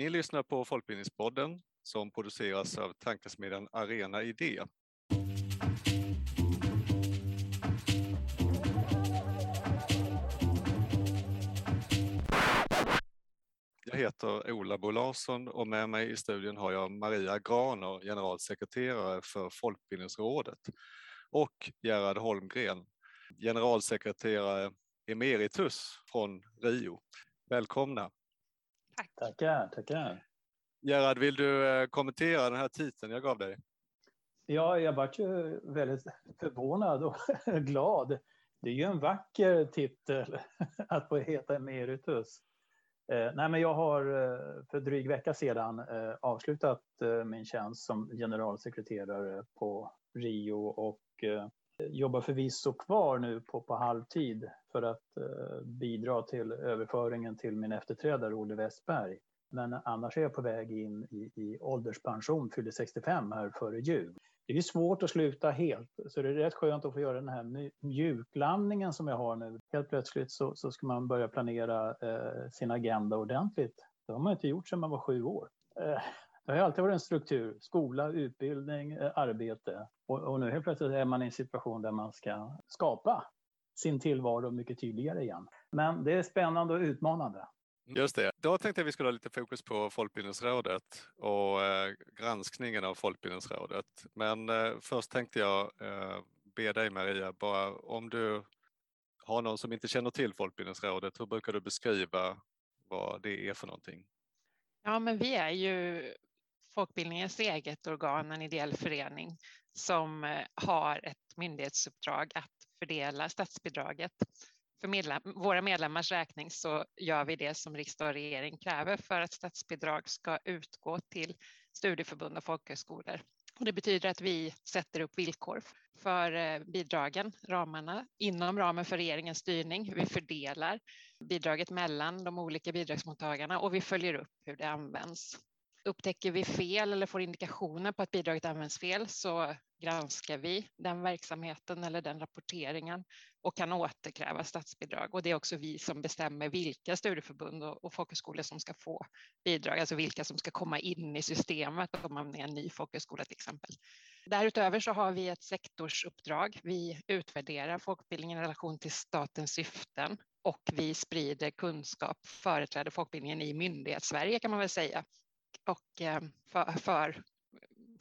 Ni lyssnar på Folkbildningspodden som produceras av tankesmedjan Arena Idé. Jag heter Ola Bo Larsson och med mig i studion har jag Maria Graner, generalsekreterare för Folkbildningsrådet och Gerhard Holmgren, generalsekreterare emeritus från Rio. Välkomna! Tack. Tackar, tackar. Gerhard, vill du eh, kommentera den här titeln jag gav dig? Ja, jag vart ju väldigt förvånad och glad. Det är ju en vacker titel att få heta emeritus. Eh, nej, men jag har eh, för dryg vecka sedan avslutat min tjänst som generalsekreterare på Rio och jobbar förvisso kvar nu på, på halvtid för att eh, bidra till överföringen till min efterträdare Olle Westberg. Men annars är jag på väg in i, i ålderspension, fyller 65 här före jul. Det är svårt att sluta helt, så det är rätt skönt att få göra den här mjuklandningen som jag har nu. Helt plötsligt så, så ska man börja planera eh, sin agenda ordentligt. Det har man inte gjort sedan man var sju år. Eh, det har alltid varit en struktur, skola, utbildning, eh, arbete. Och, och, nu helt plötsligt är man i en situation där man ska skapa sin tillvaro mycket tydligare igen. Men det är spännande och utmanande. Just det. Då tänkte jag vi skulle ha lite fokus på Folkbildningsrådet och eh, granskningen av Folkbildningsrådet. Men eh, först tänkte jag eh, be dig Maria, bara om du har någon som inte känner till Folkbildningsrådet, hur brukar du beskriva vad det är för någonting? Ja, men vi är ju folkbildningens eget organ, en ideell förening som eh, har ett myndighetsuppdrag att fördela statsbidraget. För medlem, våra medlemmars räkning så gör vi det som riksdag och regering kräver för att statsbidrag ska utgå till studieförbund och folkhögskolor. Och det betyder att vi sätter upp villkor för eh, bidragen, ramarna, inom ramen för regeringens styrning. Vi fördelar bidraget mellan de olika bidragsmottagarna och vi följer upp hur det används. Upptäcker vi fel eller får indikationer på att bidraget används fel så granskar vi den verksamheten eller den rapporteringen och kan återkräva statsbidrag. Och det är också vi som bestämmer vilka studieförbund och folkhögskolor som ska få bidrag, alltså vilka som ska komma in i systemet om man är en ny folkhögskola till exempel. Därutöver så har vi ett sektorsuppdrag. Vi utvärderar folkbildningen i relation till statens syften och vi sprider kunskap, företräder folkbildningen i myndighetssverige kan man väl säga och eh, för, för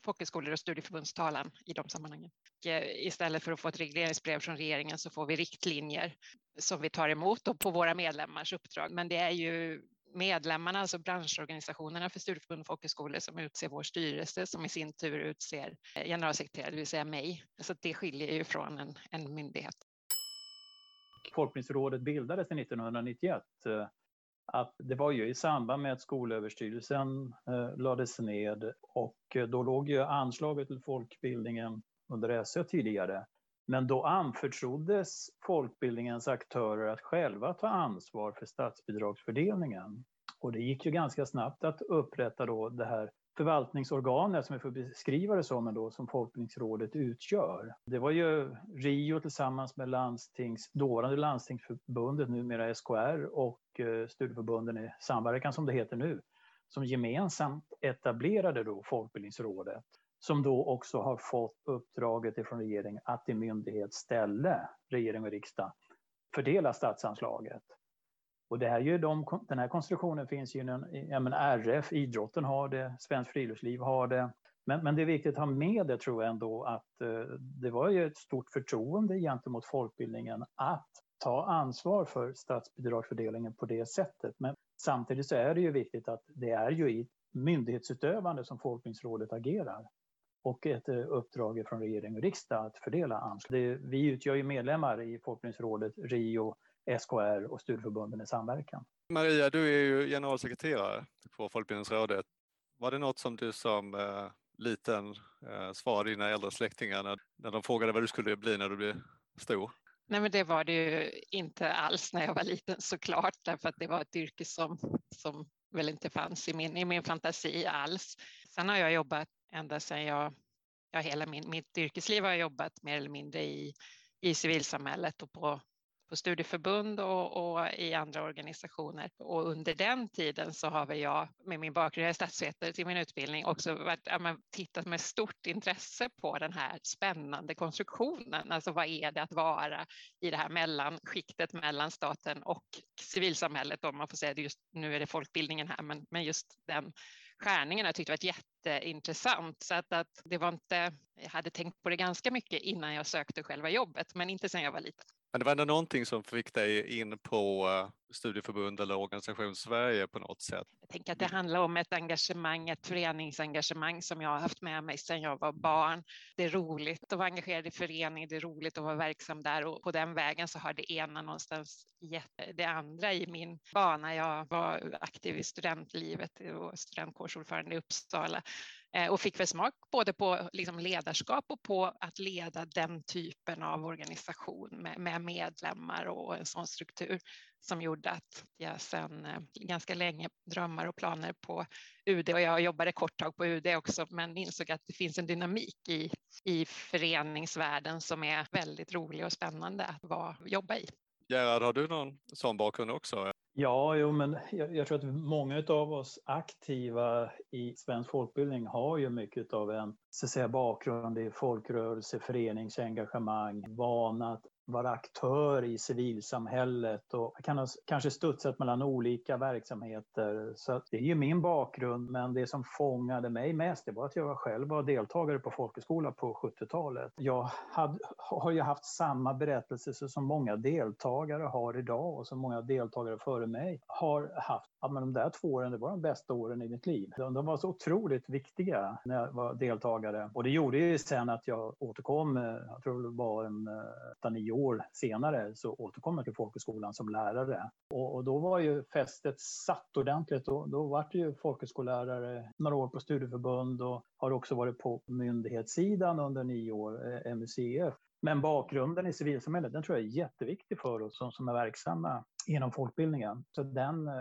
folkhögskolor och studieförbundstalan i de sammanhangen. Och eh, istället för att få ett regleringsbrev från regeringen så får vi riktlinjer som vi tar emot på våra medlemmars uppdrag. Men det är ju medlemmarna, alltså branschorganisationerna för studieförbund och folkhögskolor som utser vår styrelse som i sin tur utser eh, generalsekreterare, det vill säga mig. Så det skiljer ju från en, en myndighet. Folkbildningsrådet bildades 1991 att det var ju i samband med att Skolöverstyrelsen eh, lades ned och eh, då låg ju anslaget till folkbildningen under SÖ tidigare. Men då anförtroddes folkbildningens aktörer att själva ta ansvar för statsbidragsfördelningen. Och det gick ju ganska snabbt att upprätta då det här förvaltningsorganet som vi får beskriva det som, ändå, som Folkbildningsrådet utgör. Det var ju RIO tillsammans med landstings, dåvarande Landstingsförbundet, numera SKR, och eh, studieförbunden i samverkan som det heter nu, som gemensamt etablerade då Folkbildningsrådet, som då också har fått uppdraget ifrån regeringen att i myndighets ställe, regering och riksdag, fördela statsanslaget. Och det här ju de, den här konstruktionen finns ju inom ja, men RF, idrotten har det, Svenskt Friluftsliv har det. Men, men det är viktigt att ha med det tror jag ändå att eh, det var ju ett stort förtroende gentemot folkbildningen att ta ansvar för statsbidragsfördelningen på det sättet. Men samtidigt så är det ju viktigt att det är ju i myndighetsutövande som Folkbildningsrådet agerar och ett eh, uppdrag från regering och riksdag att fördela anslag. Vi utgör ju medlemmar i Folkbildningsrådet, RIO, SKR och studieförbunden i samverkan. Maria, du är ju generalsekreterare på Folkbildningsrådet. Var det något som du som eh, liten eh, svarade dina äldre släktingar när, när de frågade vad du skulle bli när du blev stor? Nej, men det var det ju inte alls när jag var liten såklart, därför att det var ett yrke som, som väl inte fanns i min, i min fantasi alls. Sen har jag jobbat ända sedan jag, ja hela min, mitt yrkesliv har jag jobbat mer eller mindre i, i civilsamhället och på på studieförbund och, och, i andra organisationer. Och under den tiden så har väl jag med min bakgrund, jag är statsvetare till min utbildning, också varit, ja, tittat med stort intresse på den här spännande konstruktionen. Alltså vad är det att vara i det här mellanskiktet mellan staten och civilsamhället om man får säga det just nu är det folkbildningen här, men, men just den skärningen har jag tyckt varit jätteintressant. Så att, att det var inte, jag hade tänkt på det ganska mycket innan jag sökte själva jobbet, men inte sedan jag var liten. Men det var ändå någonting som fick dig in på eh, studieförbund eller organisation Sverige på något sätt? Jag tänker att det handlar om ett engagemang, ett föreningsengagemang som jag har haft med mig sedan jag var barn. Det är roligt att vara engagerad i förening, det är roligt att vara verksam där och på den vägen så har det ena någonstans gett det andra i min bana. Jag var aktiv i studentlivet och studentkårsordförande i Uppsala Eh, och fick väl smak både på liksom ledarskap och på att leda den typen av organisation med, med medlemmar och en sån struktur som gjorde att jag sedan eh, ganska länge drömmar och planer på UD och jag jobbade kort tag på UD också men insåg att det finns en dynamik i, i föreningsvärlden som är väldigt rolig och spännande att vara, jobba i. Gerhard, har du någon sån bakgrund också? Ja, jo, men jag, jag, tror att många av oss aktiva i svensk folkbildning har ju mycket av en så att säga, bakgrund i folkrörelse, föreningsengagemang, vana att vara aktör i civilsamhället och kan ha kanske studsat mellan olika verksamheter. Så det är ju min bakgrund, men det som fångade mig mest det var att jag själv var deltagare på folkhögskola på 70-talet. Jag hade, har ju haft samma berättelse som många deltagare har idag och som många deltagare före mig har haft. Ja, men de där två åren det var de bästa åren i mitt liv. De, de var så otroligt viktiga när jag var deltagare och det gjorde ju sen att jag återkom, eh, jag tror det var en eh, 8-9 år senare så återkom jag till folkhögskolan som lärare. Och, och då var ju fästet satt ordentligt. Då, då var det ju folkhögskollärare några år på studieförbund och har också varit på myndighetssidan under nio år, eh, MUCF. Men bakgrunden i civilsamhället, den tror jag är jätteviktig för oss som, som är verksamma inom folkbildningen. Så den eh,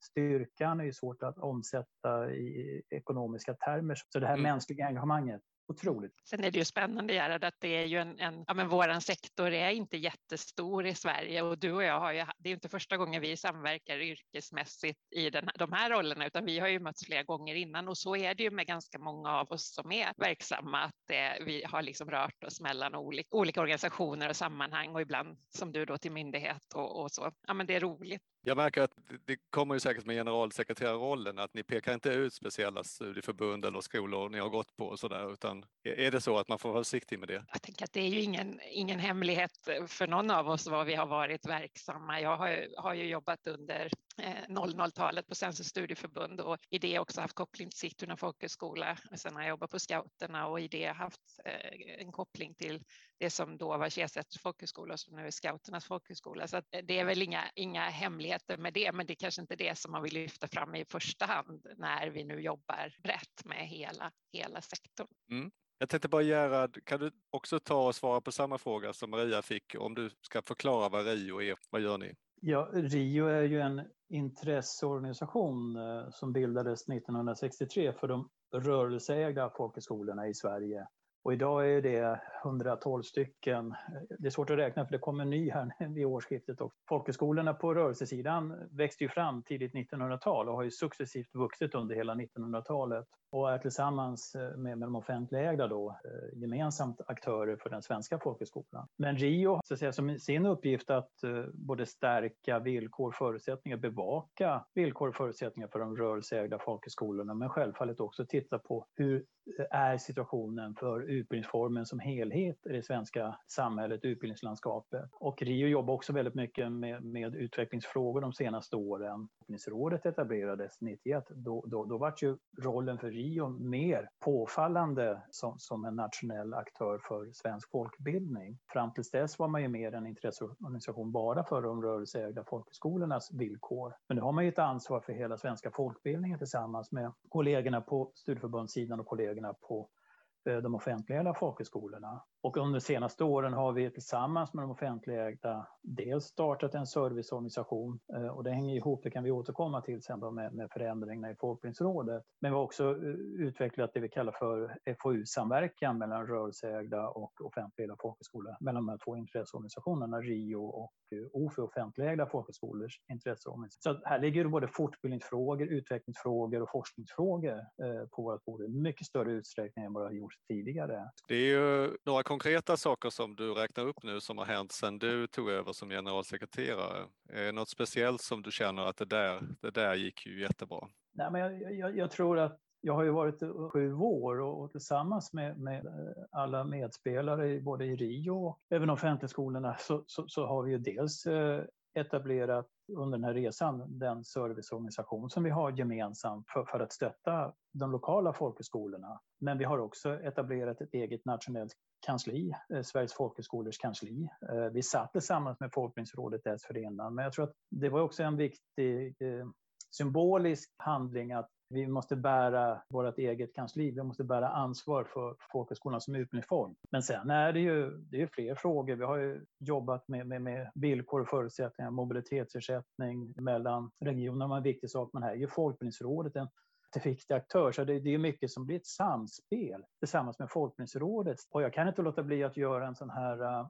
styrkan är svårt att omsätta i ekonomiska termer. Så det här mm. mänskliga engagemanget, otroligt. Sen är det ju spännande Gerhard att det är ju en, en ja men våran sektor är inte jättestor i Sverige och du och jag har ju, det är inte första gången vi samverkar yrkesmässigt i den, de här rollerna utan vi har ju mötts flera gånger innan och så är det ju med ganska många av oss som är verksamma att det, vi har liksom rört oss mellan olika, olika organisationer och sammanhang och ibland som du då till myndighet och, och så. Ja men det är roligt. Jag märker att det kommer ju säkert med generalsekreterarrollen att ni pekar inte ut speciella studieförbund eller skolor ni har gått på och sådär utan är det så att man får vara försiktig med det? Jag tänker att det är ju ingen, ingen hemlighet för någon av oss var vi har varit verksamma. Jag har, har ju jobbat under Eh, 00-talet på Sensus studieförbund och i det också haft koppling till Sigtuna folkhögskola. Sen har jag jobbat på Scouterna och i det haft eh, en koppling till det som då var Kjesäters folkhögskola som nu är Scouternas folkhögskola. Så eh, det är väl inga, inga hemligheter med det, men det är kanske inte det som man vill lyfta fram i första hand när vi nu jobbar brett med hela, hela sektorn. Mm. Jag tänkte bara Gerhard, kan du också ta och svara på samma fråga som Maria fick om du ska förklara vad RIO är, vad gör ni? Ja, RIO är ju en intresseorganisation eh, som bildades 1963 för de rörelseägda folkhögskolorna i Sverige. Och idag är det 112 stycken. Eh, det är svårt att räkna för det kommer ny här vid årsskiftet. också. folkhögskolorna på rörelsesidan växte ju fram tidigt 1900-tal och har ju successivt vuxit under hela 1900-talet och är tillsammans eh, med, med de offentligägda då eh, gemensamt aktörer för den svenska folkhögskolan. Men RIO så att säga, som sin uppgift att eh, både stärka villkor, förutsättningar, bevaka villkor och förutsättningar för de rörelseägda folkhögskolorna, men självfallet också titta på hur är situationen för utbildningsformen som helhet i det svenska samhället, utbildningslandskapet. Och RIO jobbar också väldigt mycket med, med utvecklingsfrågor de senaste åren. Utbildningsrådet etablerades 91. Då, då, då var ju rollen för RIO mer påfallande som, som en nationell aktör för svensk folkbildning. Fram till dess var man ju mer en intresseorganisation bara för de rörelseägda folkhögskolornas villkor. Men nu har man ju ett ansvar för hela svenska folkbildningen tillsammans med kollegorna på studieförbundssidan och kollegorna på Eh, de offentliga folkhögskolorna. Och under de senaste åren har vi tillsammans med de offentligägda dels startat en serviceorganisation eh, och det hänger ihop, det kan vi återkomma till sen då med, med förändringarna i Folkbildningsrådet. Men vi har också eh, utvecklat det vi kallar för FoU-samverkan mellan rörelseägda och offentligägda folkhögskolor, mellan de här två intresseorganisationerna, RIO och OFI, offentligägda folkhögskolors intresseorganisation. Så här ligger det både fortbildningsfrågor, utvecklingsfrågor och forskningsfrågor på vårt bord i mycket större utsträckning än vad det har gjort tidigare. Det är ju några konkreta saker som du räknar upp nu som har hänt sedan du tog över som generalsekreterare. Är det något speciellt som du känner att det där, det där gick ju jättebra? Nej, men jag, jag, jag tror att jag har ju varit sju år och, tillsammans med, med, alla medspelare både i Rio och även offentlighetskolorna så, så, så, har vi ju dels eh, etablerat under den här resan den serviceorganisation som vi har gemensamt för, för att stötta de lokala folkhögskolorna. Men vi har också etablerat ett eget nationellt kansli, eh, Sveriges folkhögskolors kansli. Eh, vi satt tillsammans med Folkbildningsrådet dessförinnan, men jag tror att det var också en viktig eh, symbolisk handling att vi måste bära vårt eget kansli, vi måste bära ansvar för folkhögskolan som utbildningsform. Men sen är det ju, det är fler frågor. Vi har ju jobbat med, med, med villkor och förutsättningar, mobilitetsersättning mellan regionerna var en viktig sak, men här är ju Folkbildningsrådet en viktig aktör. Så det, det är mycket som blir ett samspel tillsammans med Folkbildningsrådet. Och jag kan inte låta bli att göra en sån här, uh,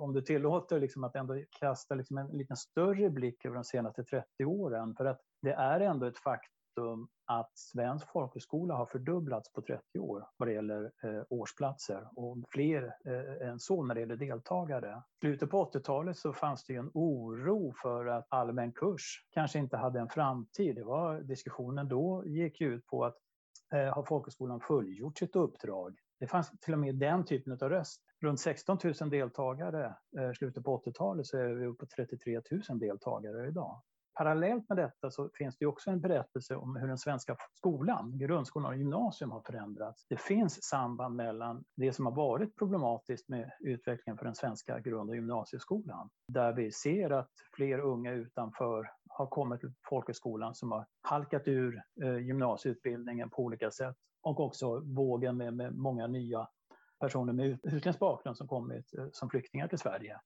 om du tillåter, liksom att ändå kasta liksom en lite större blick över de senaste 30 åren. För att det är ändå ett faktum faktum att svensk folkhögskola har fördubblats på 30 år vad det gäller eh, årsplatser och fler eh, än så när det gäller deltagare. I slutet på 80-talet så fanns det en oro för att allmän kurs kanske inte hade en framtid. Det var, diskussionen då gick ut på att eh, har folkhögskolan fullgjort sitt uppdrag? Det fanns till och med den typen av röst. Runt 16 000 deltagare i slutet på 80-talet så är vi uppe på 33 000 deltagare idag parallellt med detta så finns det också en berättelse om hur den svenska skolan, grundskolan och gymnasium har förändrats. Det finns samband mellan det som har varit problematiskt med utvecklingen för den svenska grund och gymnasieskolan, där vi ser att fler unga utanför har kommit till folkhögskolan som har halkat ur eh, gymnasieutbildningen på olika sätt och också vågen med, med många nya personer med utländsk bakgrund som kommit eh, som flyktingar till Sverige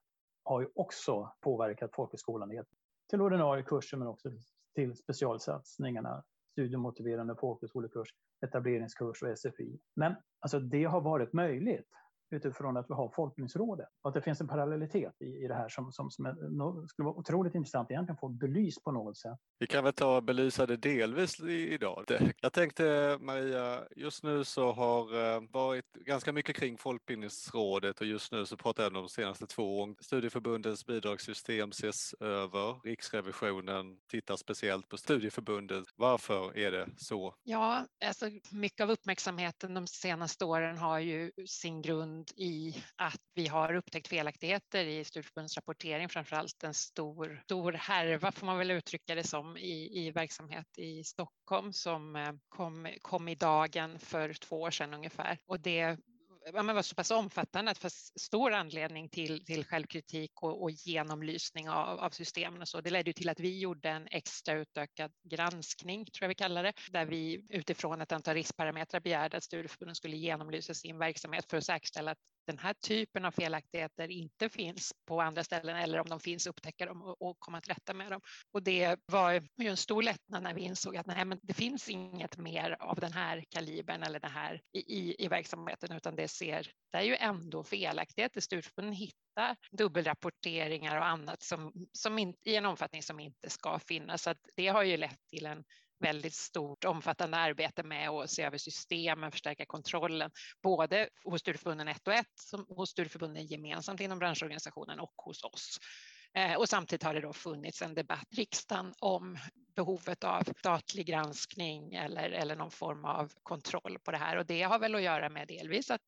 har ju också påverkat folkhögskolan i ett till ordinarie kurser men också till specialsatsningarna, studiemotiverande folkhögskolekurs, etableringskurs och SFI. Men alltså, det har varit möjligt utifrån att vi har Folkbildningsrådet och att det finns en parallellitet i, i det här som, som, som är, skulle vara otroligt intressant egentligen få belyst på något sätt. Vi kan väl ta och belysa det delvis idag. Jag tänkte Maria, just nu så har eh, varit ganska mycket kring Folkbildningsrådet och just nu så pratar jag om de senaste två åren. Studieförbundens bidragssystem ses över. Riksrevisionen tittar speciellt på studieförbundet. Varför är det så? Ja, alltså mycket av uppmärksamheten de senaste åren har ju sin grund grund i att vi har upptäckt felaktigheter i studieförbundens rapportering, framför allt en stor, stor härva får man väl uttrycka det som i, i verksamhet i Stockholm som eh, kom, kom i dagen för två år sedan ungefär. Och det var så pass omfattande att det fanns stor anledning till, till självkritik och, och genomlysning av, av systemen och så. Det ledde till att vi gjorde en extra utökad granskning, tror jag vi kallar det, där vi utifrån ett antal riskparametrar begärde att studieförbunden skulle genomlysa sin verksamhet för att säkerställa att den här typen av felaktigheter inte finns på andra ställen eller om de finns upptäcka dem och, och komma till rätta med dem. Och det var ju en stor lättnad när vi insåg att nej, men det finns inget mer av den här kalibern eller det här i, i, i verksamheten utan det ser, det är ju ändå felaktigheter. Studieförbunden hittar dubbelrapporteringar och annat som, som in, i en omfattning som inte ska finnas. Så att det har ju lett till en väldigt stort omfattande arbete med att se över systemen, förstärka kontrollen, både hos studieförbunden 1 och 1, som hos studieförbunden gemensamt inom branschorganisationen och hos oss. Eh, och samtidigt har det då funnits en debatt i riksdagen om behovet av statlig granskning eller, eller någon form av kontroll på det här. Och det har väl att göra med delvis att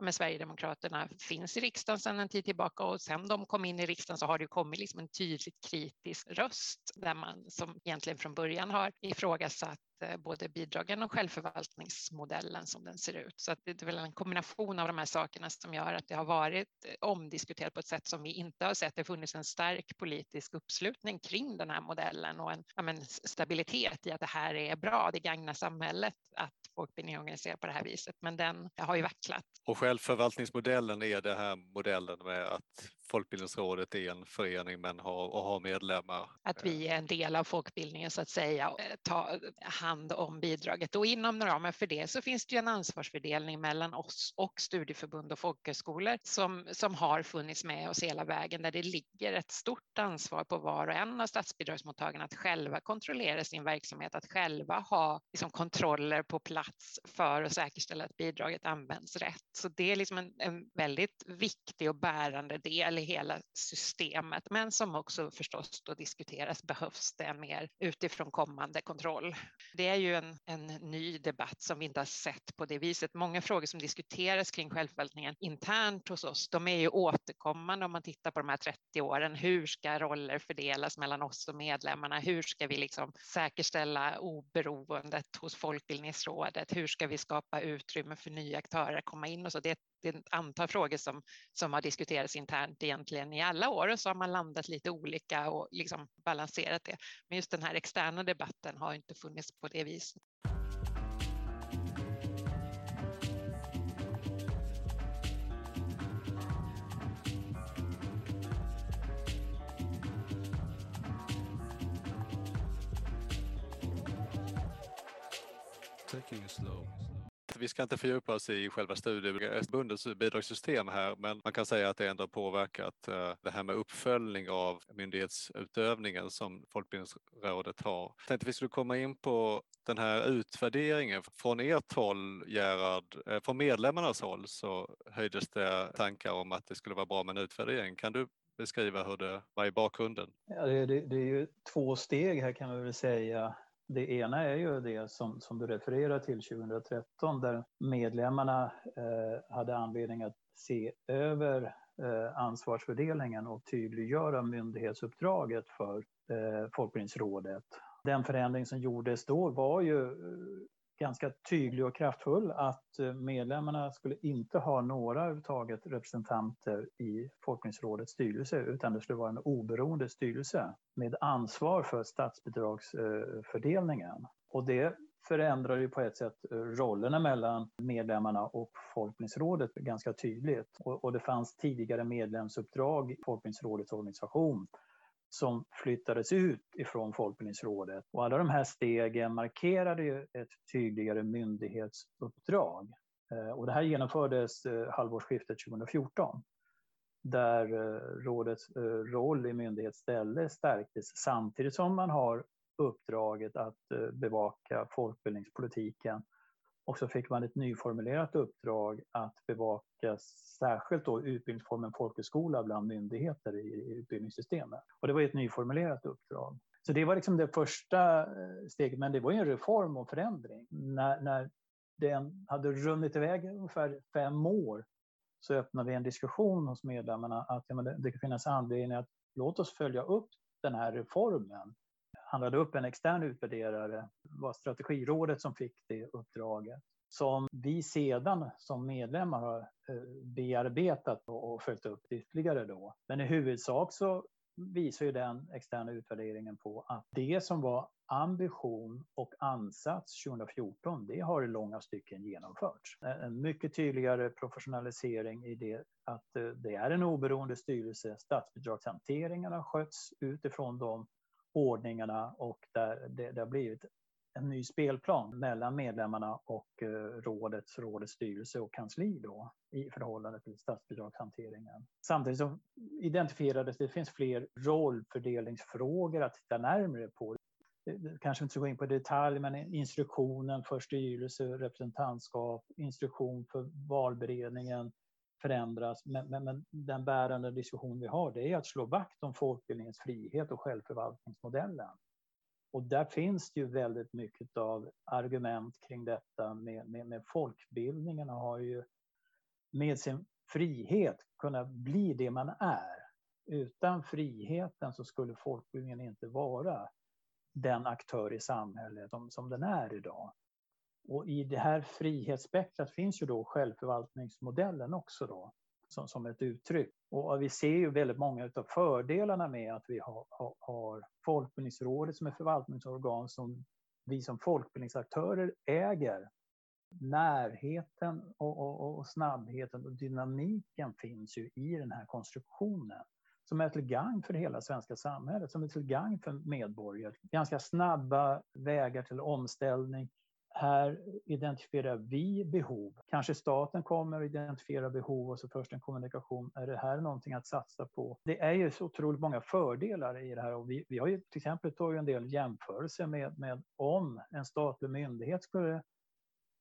med Sverigedemokraterna finns i riksdagen sedan en tid tillbaka och sen de kom in i riksdagen så har det kommit liksom en tydligt kritisk röst där man som egentligen från början har ifrågasatt Eh, både bidragen och självförvaltningsmodellen som den ser ut. Så att det är väl en kombination av de här sakerna som gör att det har varit eh, omdiskuterat på ett sätt som vi inte har sett. Det har funnits en stark politisk uppslutning kring den här modellen och en ja, men, stabilitet i att det här är bra, det gagnar samhället att folkbildning organiserar på det här viset. Men den har ju vacklat. Och självförvaltningsmodellen är det här modellen med att Folkbildningsrådet är en förening men har, och har medlemmar. Att vi är en del av folkbildningen så att säga och eh, ta hand om bidraget och inom ramen för det så finns det ju en ansvarsfördelning mellan oss och studieförbund och folkhögskolor som, som har funnits med oss hela vägen där det ligger ett stort ansvar på var och en av statsbidragsmottagarna att själva kontrollera sin verksamhet, att själva ha liksom, kontroller på plats för att säkerställa att bidraget används rätt. Så det är liksom en, en väldigt viktig och bärande del i hela systemet, men som också förstås då diskuteras, behövs det mer utifrån kommande kontroll? Det är ju en, en ny debatt som vi inte har sett på det viset. Många frågor som diskuteras kring självförvaltningen internt hos oss, de är ju återkommande om man tittar på de här 30 åren. Hur ska roller fördelas mellan oss och medlemmarna? Hur ska vi liksom säkerställa oberoendet hos Folkbildningsrådet? Hur ska vi skapa utrymme för nya aktörer att komma in och så? Det, det är ett ett antal frågor som, som har diskuterats internt egentligen i alla år och så har man landat lite olika och liksom balanserat det. Men just den här externa debatten har inte funnits på det viset. Taking it slow. Vi ska inte fördjupa oss i själva studieförbundets bidragssystem här, men man kan säga att det ändå har påverkat eh, det här med uppföljning av myndighetsutövningen som Folkbildningsrådet har. Jag tänkte vi skulle komma in på den här utvärderingen. Från ert håll, Gerhard, eh, från medlemmarnas håll så höjdes det tankar om att det skulle vara bra med en utvärdering. Kan du beskriva hur det var i bakgrunden? Ja, det, det, det är ju två steg här kan man väl säga. Det ena är ju det som, som du refererar till 2013 där medlemmarna eh, hade anledning att se över eh, ansvarsfördelningen och tydliggöra myndighetsuppdraget för eh, Folkbildningsrådet. Den förändring som gjordes då var ju eh, ganska tydlig och kraftfull att eh, medlemmarna skulle inte ha några överhuvudtaget representanter i Folkbildningsrådets styrelse utan det skulle vara en oberoende styrelse med ansvar för statsbidragsfördelningen. Och det förändrar ju på ett sätt eh, rollerna mellan medlemmarna och Folkbildningsrådet ganska tydligt. Och, det fanns tidigare medlemsuppdrag i Folkbildningsrådets organisation som flyttades ut ifrån Folkbildningsrådet. Och alla de här stegen markerade ju ett tydligare myndighetsuppdrag. Eh, och det här genomfördes eh, halvårsskiftet 2014 där eh, rådets roll i myndighetsställe stärktes samtidigt som man har uppdraget att bevaka folkbildningspolitiken och så fick man ett nyformulerat uppdrag att bevaka särskilt då utbildningsformen folkhögskola bland myndigheter i utbildningssystemet. Och det var ett nyformulerat uppdrag. Så det var liksom det första eh, steget, men det var ju en reform och förändring. När, när den hade runnit iväg ungefär fem år så öppnade vi en diskussion hos medlemmarna att ja, det, det kan finnas anledning att låt oss följa upp den här reformen handlade upp en extern utvärderare. Det var strategirådet som fick det uppdraget som vi sedan som medlemmar har eh, bearbetat och följt upp ytterligare då. Men i huvudsak så visar ju den externa utvärderingen på att det som var ambition och ansats 2014, det har i långa stycken genomförts. Eh, en mycket tydligare professionalisering i det att eh, det är en oberoende styrelse. Statsbidragshanteringen har skötts utifrån de ordningarna och där det, det har blivit en ny spelplan mellan medlemmarna och eh, rådets, rådets styrelse och kansli då, i förhållande till statsbidragshanteringen. Samtidigt så identifierades det finns fler rollfördelningsfrågor att titta närmare på. Kanske inte ska gå in på detalj, men instruktionen för styrelse, representantskap, instruktion för valberedningen, förändras. Men, men, men, den bärande diskussion vi har det är att slå vakt om folkbildningens frihet och självförvaltningsmodellen. Och där finns det ju väldigt mycket av argument kring detta med, med, med folkbildningen har ju med sin frihet kunnat bli det man är. Utan friheten så skulle folkbildningen inte vara den aktör i samhället som, som den är idag. Och i det här frihetsspektrat finns ju då självförvaltningsmodellen också då, som, som ett uttryck. Och vi ser ju väldigt många av fördelarna med att vi har, har, har Folkbildningsrådet som är förvaltningsorgan som vi som folkbildningsaktörer äger. Närheten och, och, och snabbheten och dynamiken finns ju i den här konstruktionen som är till gagn för hela svenska samhället, som är till gagn för medborgare. Ganska snabba vägar till omställning. Här identifierar vi behov. Kanske staten kommer att identifiera behov och så först en kommunikation. Är det här någonting att satsa på? Det är ju så otroligt många fördelar i det här och vi, vi har ju till exempel tagit en del jämförelser med, med om en statlig myndighet skulle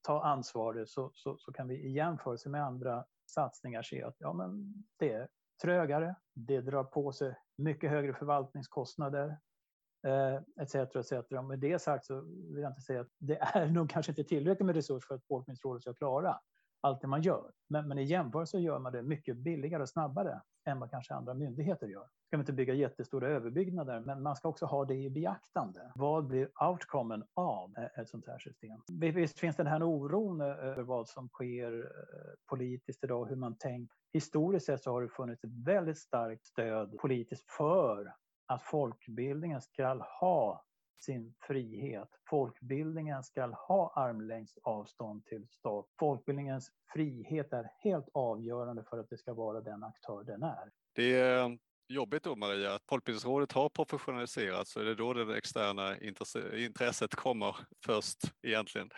ta ansvaret så, så, så, kan vi i jämförelse med andra satsningar se att ja, men det är trögare, det drar på sig mycket högre förvaltningskostnader Eh, etc. Etc. Med det sagt så vill jag inte säga att det är nog kanske inte tillräckligt med resurser för att Folkbildningsrådet ska klara allt det man gör. Men, men i jämförelse gör man det mycket billigare och snabbare än vad kanske andra myndigheter gör. Ska vi inte bygga jättestora överbyggnader, men man ska också ha det i beaktande. Vad blir outcomen av eh, ett sånt här system? Visst finns den här oron eh, över vad som sker politiskt idag, hur man tänker. Historiskt sett så har det funnits ett väldigt starkt stöd politiskt för att folkbildningen ska ha sin frihet. Folkbildningen ska ha armlängds avstånd till stat. Folkbildningens frihet är helt avgörande för att det ska vara den aktör den är. Det jobbigt då Maria, att Folkbildningsrådet har professionaliserats så är det då det externa intresset kommer först egentligen.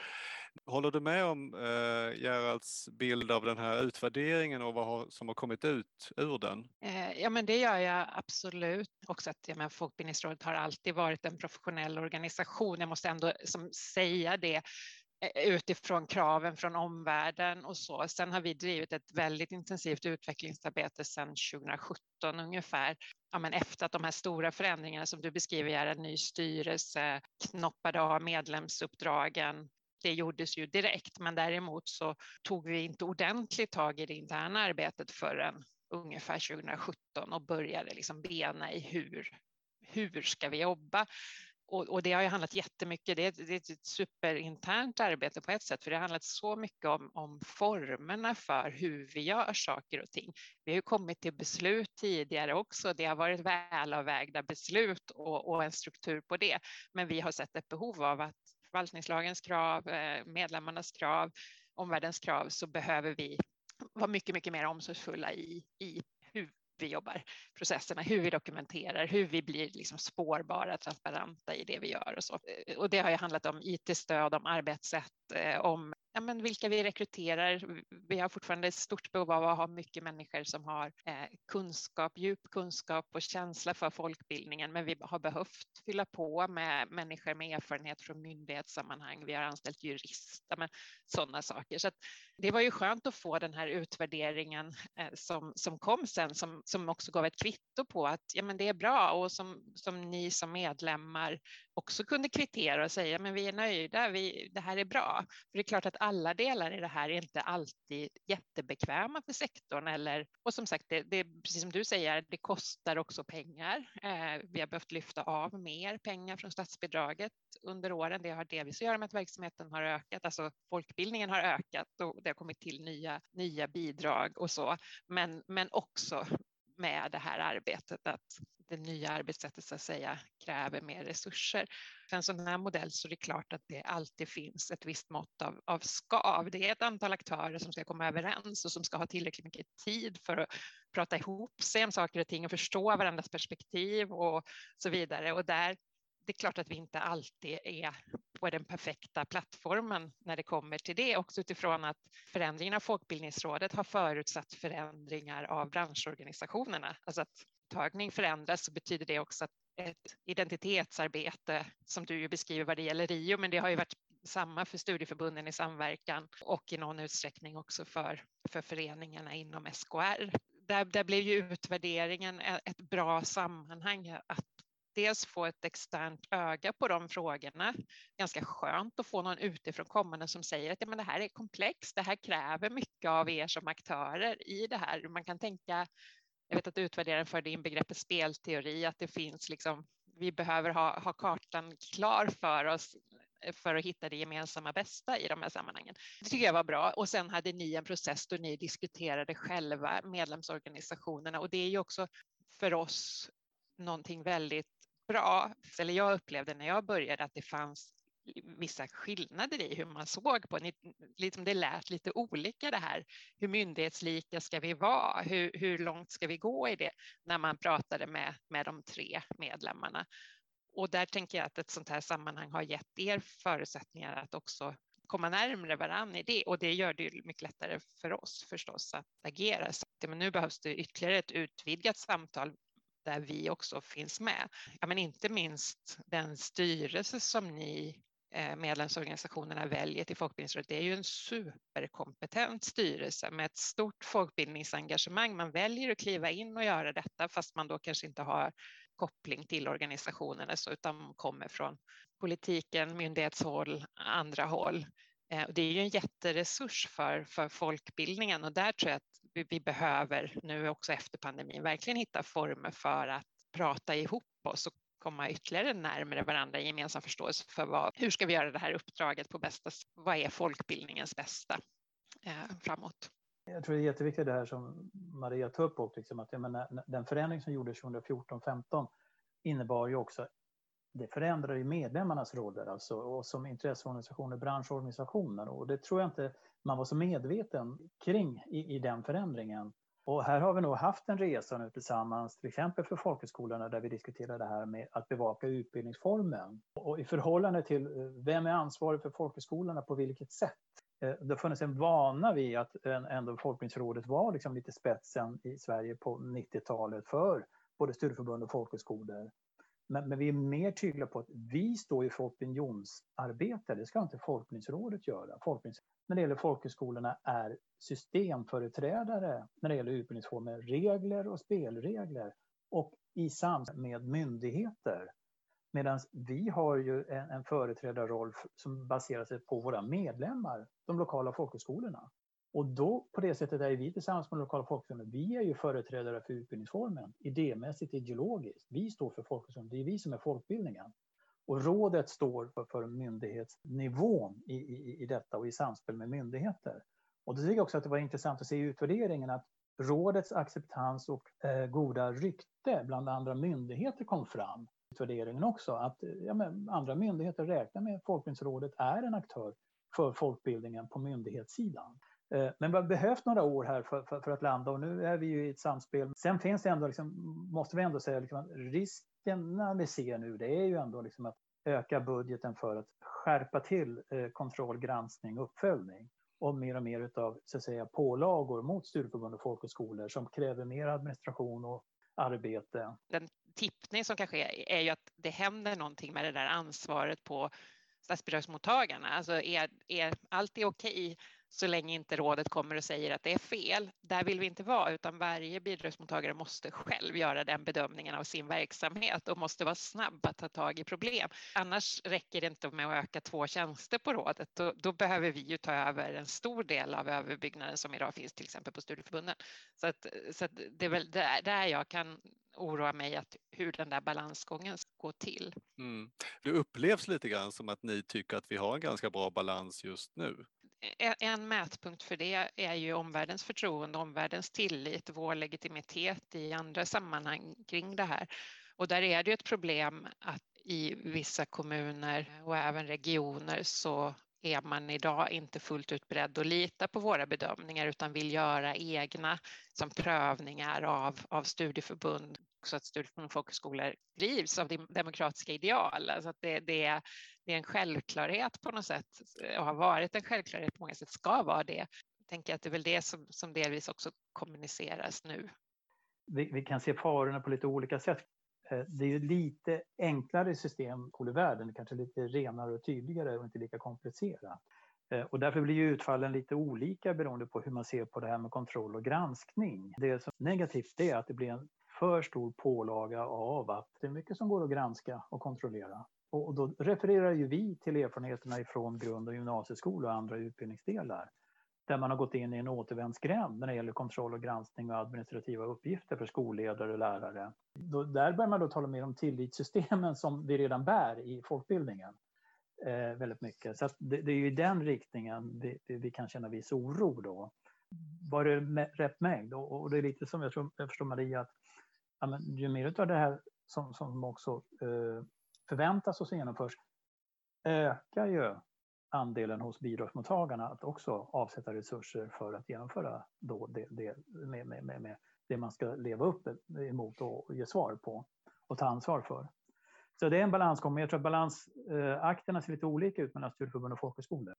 Håller du med om eh, Geralds bild av den här utvärderingen och vad har, som har kommit ut ur den? Eh, ja, men det gör jag absolut. Också att ja, men Folkbildningsrådet har alltid varit en professionell organisation. Jag måste ändå som, säga det Eh, utifrån kraven från omvärlden och så. Sen har vi drivit ett väldigt intensivt utvecklingsarbete sedan 2017 ungefär. Ja, men efter att de här stora förändringarna som du beskriver, är en ny styrelse, knoppade av medlemsuppdragen, det gjordes ju direkt, men däremot så tog vi inte ordentligt tag i det interna arbetet förrän ungefär 2017 och började liksom bena i hur, hur ska vi jobba? Och, och, det har ju handlat jättemycket, det är, det är ett superinternt arbete på ett sätt, för det har handlat så mycket om, om formerna för hur vi gör saker och ting. Vi har ju kommit till beslut tidigare också, det har varit välavvägda beslut och, och en struktur på det, men vi har sett ett behov av att förvaltningslagens krav, eh, medlemmarnas krav, omvärldens krav så behöver vi vara mycket, mycket mer omsorgsfulla i, i hur vi jobbar, processerna, hur vi dokumenterar, hur vi blir liksom spårbara, transparenta i det vi gör och så. Och det har ju handlat om IT-stöd, om arbetssätt, eh, om ja, men vilka vi rekryterar. Vi har fortfarande ett stort behov av att ha mycket människor som har eh, kunskap, djup kunskap och känsla för folkbildningen, men vi har behövt fylla på med människor med erfarenhet från myndighetssammanhang. Vi har anställt jurister, men sådana saker. Så det var ju skönt att få den här utvärderingen eh, som, som kom sen, som, som också gav ett kvitto på att ja, men det är bra och som, som ni som medlemmar också kunde kvittera och säga men vi är nöjda, vi, det här är bra. För det är klart att alla delar i det här är inte alltid jättebekväma för sektorn eller och som sagt, det, det precis som du säger, det kostar också pengar. Eh, vi har behövt lyfta av mer pengar från statsbidraget under åren. Det har delvis att göra med att verksamheten har ökat, alltså folkbildningen har ökat och det har kommit till nya, nya bidrag och så, men, men också med det här arbetet att det nya arbetssättet så att säga kräver mer resurser. För en sån här modell så är det klart att det alltid finns ett visst mått av, av skav. Det är ett antal aktörer som ska komma överens och som ska ha tillräckligt mycket tid för att prata ihop sig om saker och ting och förstå varandras perspektiv och så vidare. Och där det är klart att vi inte alltid är på den perfekta plattformen när det kommer till det, också utifrån att förändringen av Folkbildningsrådet har förutsatt förändringar av branschorganisationerna. Alltså att tagning förändras så betyder det också att ett identitetsarbete som du ju beskriver vad det gäller RIO, men det har ju varit samma för studieförbunden i samverkan och i någon utsträckning också för, för föreningarna inom SKR. Där, där blev ju utvärderingen ett bra sammanhang att dels få ett externt öga på de frågorna. Ganska skönt att få någon utifrån kommande som säger att ja, men det här är komplext, det här kräver mycket av er som aktörer i det här. Man kan tänka, jag vet att utvärderaren förde in begreppet spelteori, att det finns liksom vi behöver ha, ha kartan klar för oss för att hitta det gemensamma bästa i de här sammanhangen. Det tycker jag var bra. Och sen hade ni en process då ni diskuterade själva medlemsorganisationerna och det är ju också för oss någonting väldigt bra. Eller jag upplevde när jag började att det fanns vissa skillnader i hur man såg på liksom det. lät lite olika det här. Hur myndighetslika ska vi vara? Hur, hur långt ska vi gå i det? När man pratade med, med de tre medlemmarna. Och där tänker jag att ett sånt här sammanhang har gett er förutsättningar att också komma närmare varann i det och det gör det ju mycket lättare för oss förstås att agera. Så, men nu behövs det ytterligare ett utvidgat samtal där vi också finns med. Ja, men inte minst den styrelse som ni eh, medlemsorganisationerna väljer till Folkbildningsrådet, det är ju en superkompetent styrelse med ett stort folkbildningsengagemang. Man väljer att kliva in och göra detta fast man då kanske inte har koppling till organisationerna utan kommer från politiken, myndighetshåll, andra håll. Eh, det är ju en jätteresurs för, för folkbildningen och där tror jag att vi, behöver nu också efter pandemin verkligen hitta former för att prata ihop oss och komma ytterligare närmare varandra i gemensam förståelse för vad, hur ska vi göra det här uppdraget på bästa sätt? Vad är folkbildningens bästa eh, framåt? Jag tror det är jätteviktigt det här som Maria tar upp, liksom att jag menar, den förändring som gjordes 2014-15 innebar ju också det förändrar ju medlemmarnas roller alltså, och som intresseorganisationer, branschorganisationer och det tror jag inte man var så medveten kring i, i den förändringen. Och här har vi nog haft en resa nu tillsammans, till exempel för folkhögskolorna där vi diskuterar det här med att bevaka utbildningsformen. Och i förhållande till eh, vem är ansvarig för folkhögskolorna på vilket sätt? Eh, det har funnits en vana vid att ändå Folkbildningsrådet var liksom lite spetsen i Sverige på 90-talet för både studieförbund och folkhögskolor. Men, men, vi är mer tydliga på att vi står ju för opinionsarbete. Det ska inte Folkbildningsrådet göra. Folkbildnings när det gäller folkhögskolorna är systemföreträdare när det gäller utbildningsformer, regler och spelregler och i samspel med myndigheter. Medan vi har ju en, en företrädarroll som baserar sig på våra medlemmar, de lokala folkhögskolorna. Och då på det sättet är vi tillsammans med lokala folkhögskolorna, vi är ju företrädare för utbildningsformen, idémässigt, ideologiskt. Vi står för folkhögskolan, det är vi som är folkbildningen. Och rådet står för, för myndighetsnivån i, i, i detta och i samspel med myndigheter. Och det tycker jag också att det var intressant att se i utvärderingen att rådets acceptans och eh, goda rykte bland andra myndigheter kom fram. I Utvärderingen också, att eh, ja, men andra myndigheter räknar med att Folkbildningsrådet är en aktör för folkbildningen på myndighetssidan. Eh, men vi har behövt några år här för, för, för, att landa och nu är vi ju i ett samspel. Sen finns det ändå, liksom, måste vi ändå säga, liksom, riskerna vi ser nu det är ju ändå liksom att öka budgeten för att skärpa till eh, kontroll, granskning, uppföljning och mer och mer av så att säga, pålagor mot studieförbund och folkhögskolor som kräver mer administration och arbete. Den tippning som kan ske är ju att det händer någonting med det där ansvaret på statsbidragsmottagarna. Alltså är, är allt är okej så länge inte rådet kommer och säger att det är fel. Där vill vi inte vara, utan varje bidragsmottagare måste själv göra den bedömningen av sin verksamhet och måste vara snabb att ta tag i problem. Annars räcker det inte med att öka två tjänster på rådet. Då, då behöver vi ju ta över en stor del av överbyggnaden som idag finns till exempel på studieförbunden. Så, att, så att det är väl där, där jag kan oroa mig att hur den där balansgången går till. Mm. Det upplevs lite grann som att ni tycker att vi har en ganska bra balans just nu. En mätpunkt för det är ju omvärldens förtroende, omvärldens tillit, vår legitimitet i andra sammanhang kring det här. Och där är det ju ett problem att i vissa kommuner och även regioner så är man idag inte fullt ut beredd att lita på våra bedömningar utan vill göra egna som prövningar av, av studieförbund så att studieförbund och folkhögskolor drivs av demokratiska ideal. Alltså att det, det, är, det är en självklarhet på något sätt eh, och har varit en självklarhet på många sätt, ska vara det. Jag tänker att det är väl det som, som delvis också kommuniceras nu. Vi, vi kan se farorna på lite olika sätt. Eh, det är ju lite enklare system i världen, kanske lite renare och tydligare och inte lika komplicerat. Eh, och därför blir ju utfallen lite olika beroende på hur man ser på det här med kontroll och granskning. Det som är negativt är att det blir en för stor pålaga av att det är mycket som går att granska och kontrollera. Och då refererar ju vi till erfarenheterna ifrån grund och gymnasieskola och andra utbildningsdelar. där man har gått in i en återvändsgränd när det gäller kontroll och granskning och administrativa uppgifter för skolledare och lärare. Då, där börjar man då tala mer om tillitssystemen som vi redan bär i folkbildningen. Eh, väldigt mycket. Så det, det, är ju i den riktningen vi, vi, kan känna viss oro då. Var det rätt mängd? Och, och, det är lite som jag, tror, jag förstår Maria, att ja, men, ju mer av det här som, som också eh, förväntas och genomförs ökar ju andelen hos bidragsmottagarna att också avsätta resurser för att genomföra då det, det, med, med, med, med det man ska leva upp emot och ge svar på och ta ansvar för. Så det är en balansgång, men jag tror att balansakterna eh, ser lite olika ut mellan studieförbund och folkhögskolor.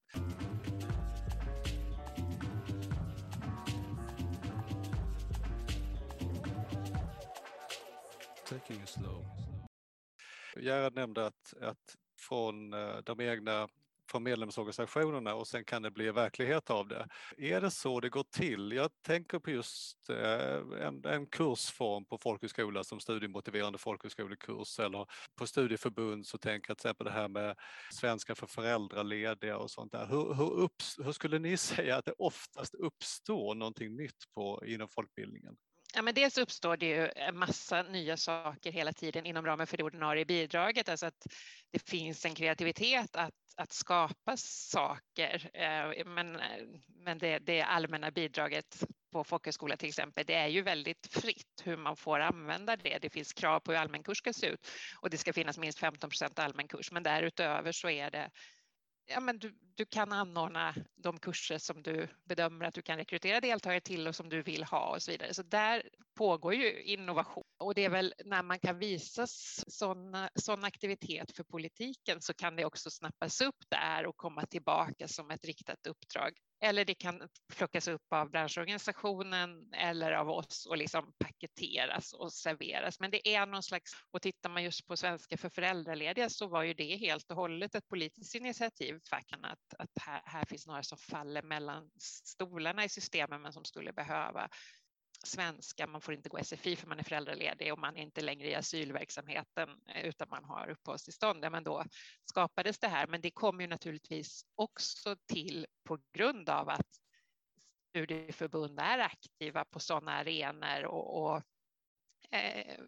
Gerhard nämnde att, att från eh, de egna från medlemsorganisationerna och sen kan det bli verklighet av det. Är det så det går till? Jag tänker på just eh, en, en kursform på folkhögskola som studiemotiverande folkhögskolekurs eller på studieförbund så tänker jag till exempel det här med svenska för föräldralediga och sånt där. Hur, hur, upps, hur skulle ni säga att det oftast uppstår någonting nytt på, inom folkbildningen? Ja, men dels uppstår det ju en massa nya saker hela tiden inom ramen för det ordinarie bidraget, alltså att det finns en kreativitet att, att skapa saker. Eh, men, men det, det allmänna bidraget på folkhögskola till exempel, det är ju väldigt fritt hur man får använda det. Det finns krav på hur allmän kurs ska se ut och det ska finnas minst 15 procent allmän kurs, men därutöver så är det ja, men du, du kan anordna de kurser som du bedömer att du kan rekrytera deltagare till och som du vill ha och så vidare. Så där pågår ju innovation och det är väl när man kan visa sån, sån aktivitet för politiken så kan det också snappas upp där och komma tillbaka som ett riktat uppdrag. Eller det kan plockas upp av branschorganisationen eller av oss och liksom paketeras och serveras. Men det är någon slags, och tittar man just på svenska för föräldralediga så var ju det helt och hållet ett politiskt initiativ, att, att här, här finns några som faller mellan stolarna i systemen men som skulle behöva svenska, man får inte gå SFI för man är föräldraledig och man är inte längre i asylverksamheten eh, utan man har uppehållstillstånd, ja, men då skapades det här. Men det kom ju naturligtvis också till på grund av att studieförbund är aktiva på sådana arenor och, och eh,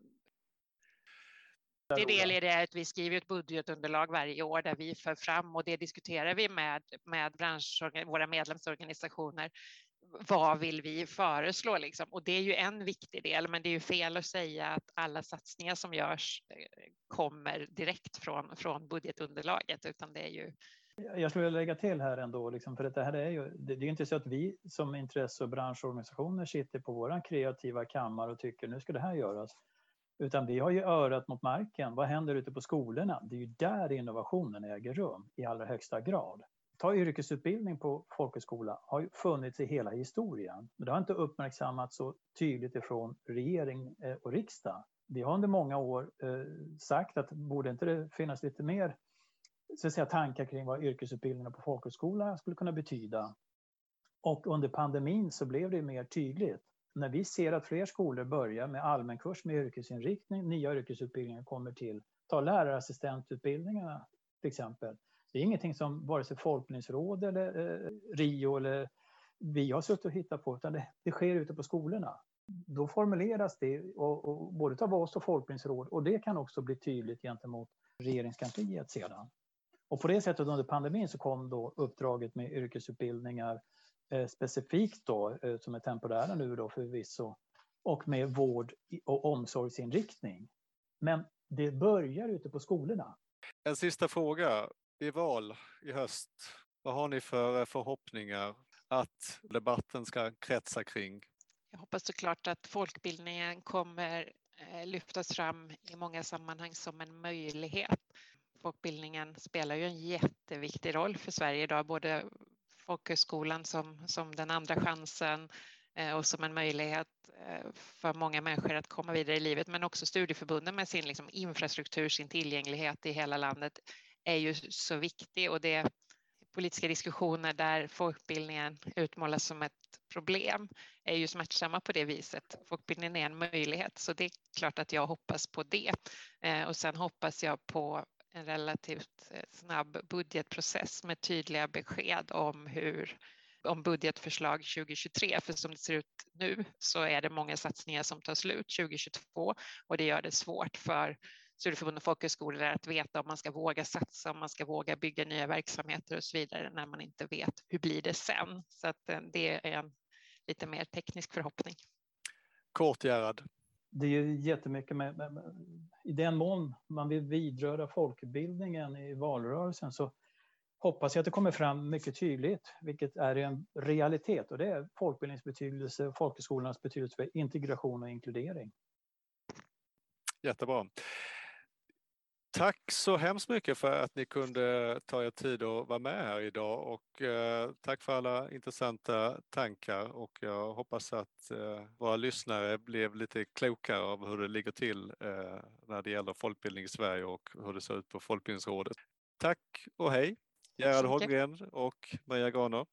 det del är det att vi skriver ett budgetunderlag varje år där vi för fram och det diskuterar vi med, med bransch, våra medlemsorganisationer vad vill vi föreslå? Liksom? Och det är ju en viktig del, men det är ju fel att säga att alla satsningar som görs eh, kommer direkt från, från budgetunderlaget, utan det är ju jag skulle vilja lägga till här ändå, liksom, för det här är ju, det är inte så att vi som intresse och branschorganisationer sitter på våran kreativa kammare och tycker nu ska det här göras. Utan vi har ju örat mot marken. Vad händer ute på skolorna? Det är ju där innovationen äger rum i allra högsta grad ta yrkesutbildning på folkhögskola har ju funnits i hela historien. Men det har inte uppmärksammats så tydligt ifrån regering eh, och riksdag. Vi har under många år eh, sagt att borde inte det finnas lite mer så att säga, tankar kring vad yrkesutbildningen på folkhögskola skulle kunna betyda. Och under pandemin så blev det mer tydligt. När vi ser att fler skolor börjar med allmän kurs med yrkesinriktning, nya yrkesutbildningar kommer till, ta lärarassistentutbildningarna till exempel, det är ingenting som vare sig Folkbildningsråd eller eh, RIO eller vi har suttit och hittat på, utan det, det sker ute på skolorna. Då formuleras det och, och, både av oss och Folkbildningsråd och det kan också bli tydligt gentemot regeringskansliet sedan. Och på det sättet under pandemin så kom då uppdraget med yrkesutbildningar specifikt då, eh, som är temporära nu då förvisso, och med vård och omsorgsinriktning. Men det börjar ute på skolorna. En sista fråga det är val i höst. Vad har ni för förhoppningar att debatten ska kretsa kring? Jag hoppas såklart att folkbildningen kommer eh, lyftas fram i många sammanhang som en möjlighet. Folkbildningen spelar ju en jätteviktig roll för Sverige idag, både folkhögskolan som, som den andra chansen eh, och som en möjlighet eh, för många människor att komma vidare i livet, men också studieförbunden med sin liksom infrastruktur, sin tillgänglighet i hela landet är ju så viktig och det är politiska diskussioner där folkbildningen utmålas som ett problem är ju smärtsamma på det viset. Folkbildningen är en möjlighet, så det är klart att jag hoppas på det. Eh, och sen hoppas jag på en relativt eh, snabb budgetprocess med tydliga besked om hur om budgetförslag 2023, för som det ser ut nu så är det många satsningar som tar slut 2022 och det gör det svårt för studieförbund och folkhögskolor att veta om man ska våga satsa, om man ska våga bygga nya verksamheter och så vidare när man inte vet hur blir det sen. Så att eh, det är en lite mer teknisk förhoppning. Kort Gerhard. Det är jättemycket med, med, med, i den mån man vill vidröra folkbildningen i valrörelsen så hoppas jag att det kommer fram mycket tydligt, vilket är en realitet och det är folkbildningens betydelse och folkhögskolornas betydelse för integration och inkludering. Jättebra. Tack så hemskt mycket för att ni kunde ta er tid att vara med här idag och eh, tack för alla intressanta tankar och jag hoppas att eh, våra lyssnare blev lite klokare av hur det ligger till eh, när det gäller folkbildning i Sverige och hur det ser ut på Folkbildningsrådet. Tack och hej! Gerhard Holmgren och Maria Graner.